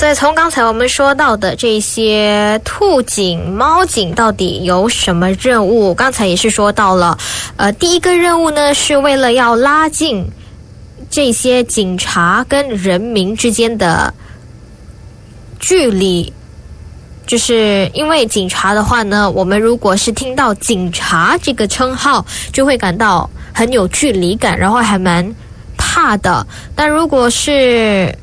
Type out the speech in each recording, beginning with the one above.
所以从刚才我们说到的这些兔警、猫警到底有什么任务？刚才也是说到了，呃，第一个任务呢是为了要拉近这些警察跟人民之间的距离。就是因为警察的话呢，我们如果是听到警察这个称号，就会感到很有距离感，然后还蛮怕的。但如果是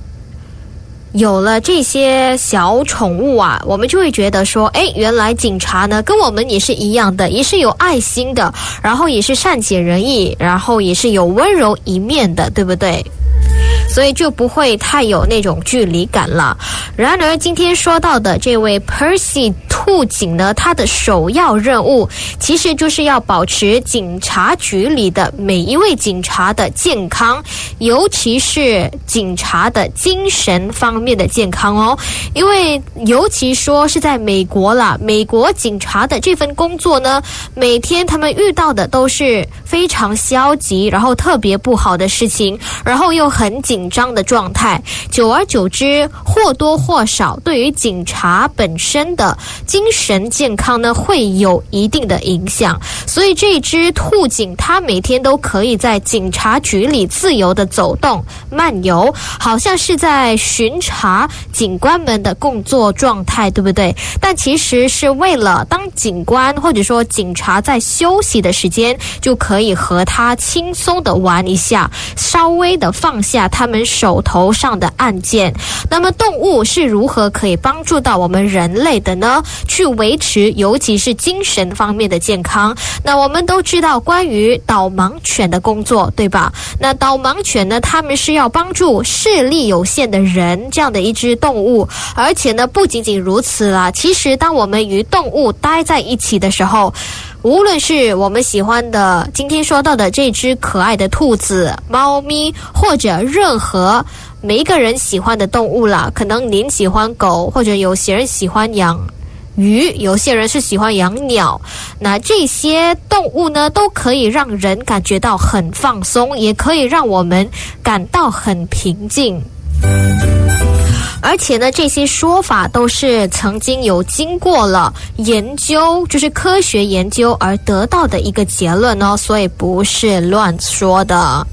有了这些小宠物啊，我们就会觉得说，哎，原来警察呢跟我们也是一样的，也是有爱心的，然后也是善解人意，然后也是有温柔一面的，对不对？所以就不会太有那种距离感了。然而，今天说到的这位 Percy 兔警呢，他的首要任务其实就是要保持警察局里的每一位警察的健康，尤其是警察的精神方面的健康哦。因为尤其说是在美国啦，美国警察的这份工作呢，每天他们遇到的都是非常消极，然后特别不好的事情，然后又很。紧张的状态，久而久之，或多或少对于警察本身的精神健康呢，会有一定的影响。所以，这只兔警它每天都可以在警察局里自由的走动、漫游，好像是在巡查警官们的工作状态，对不对？但其实是为了当警官或者说警察在休息的时间，就可以和他轻松的玩一下，稍微的放下他。们手头上的案件，那么动物是如何可以帮助到我们人类的呢？去维持，尤其是精神方面的健康。那我们都知道关于导盲犬的工作，对吧？那导盲犬呢，他们是要帮助视力有限的人这样的一只动物，而且呢，不仅仅如此啦。其实，当我们与动物待在一起的时候，无论是我们喜欢的今天说到的这只可爱的兔子、猫咪，或者任何每一个人喜欢的动物啦，可能您喜欢狗，或者有些人喜欢羊鱼，有些人是喜欢养鸟。那这些动物呢，都可以让人感觉到很放松，也可以让我们感到很平静。而且呢，这些说法都是曾经有经过了研究，就是科学研究而得到的一个结论哦，所以不是乱说的。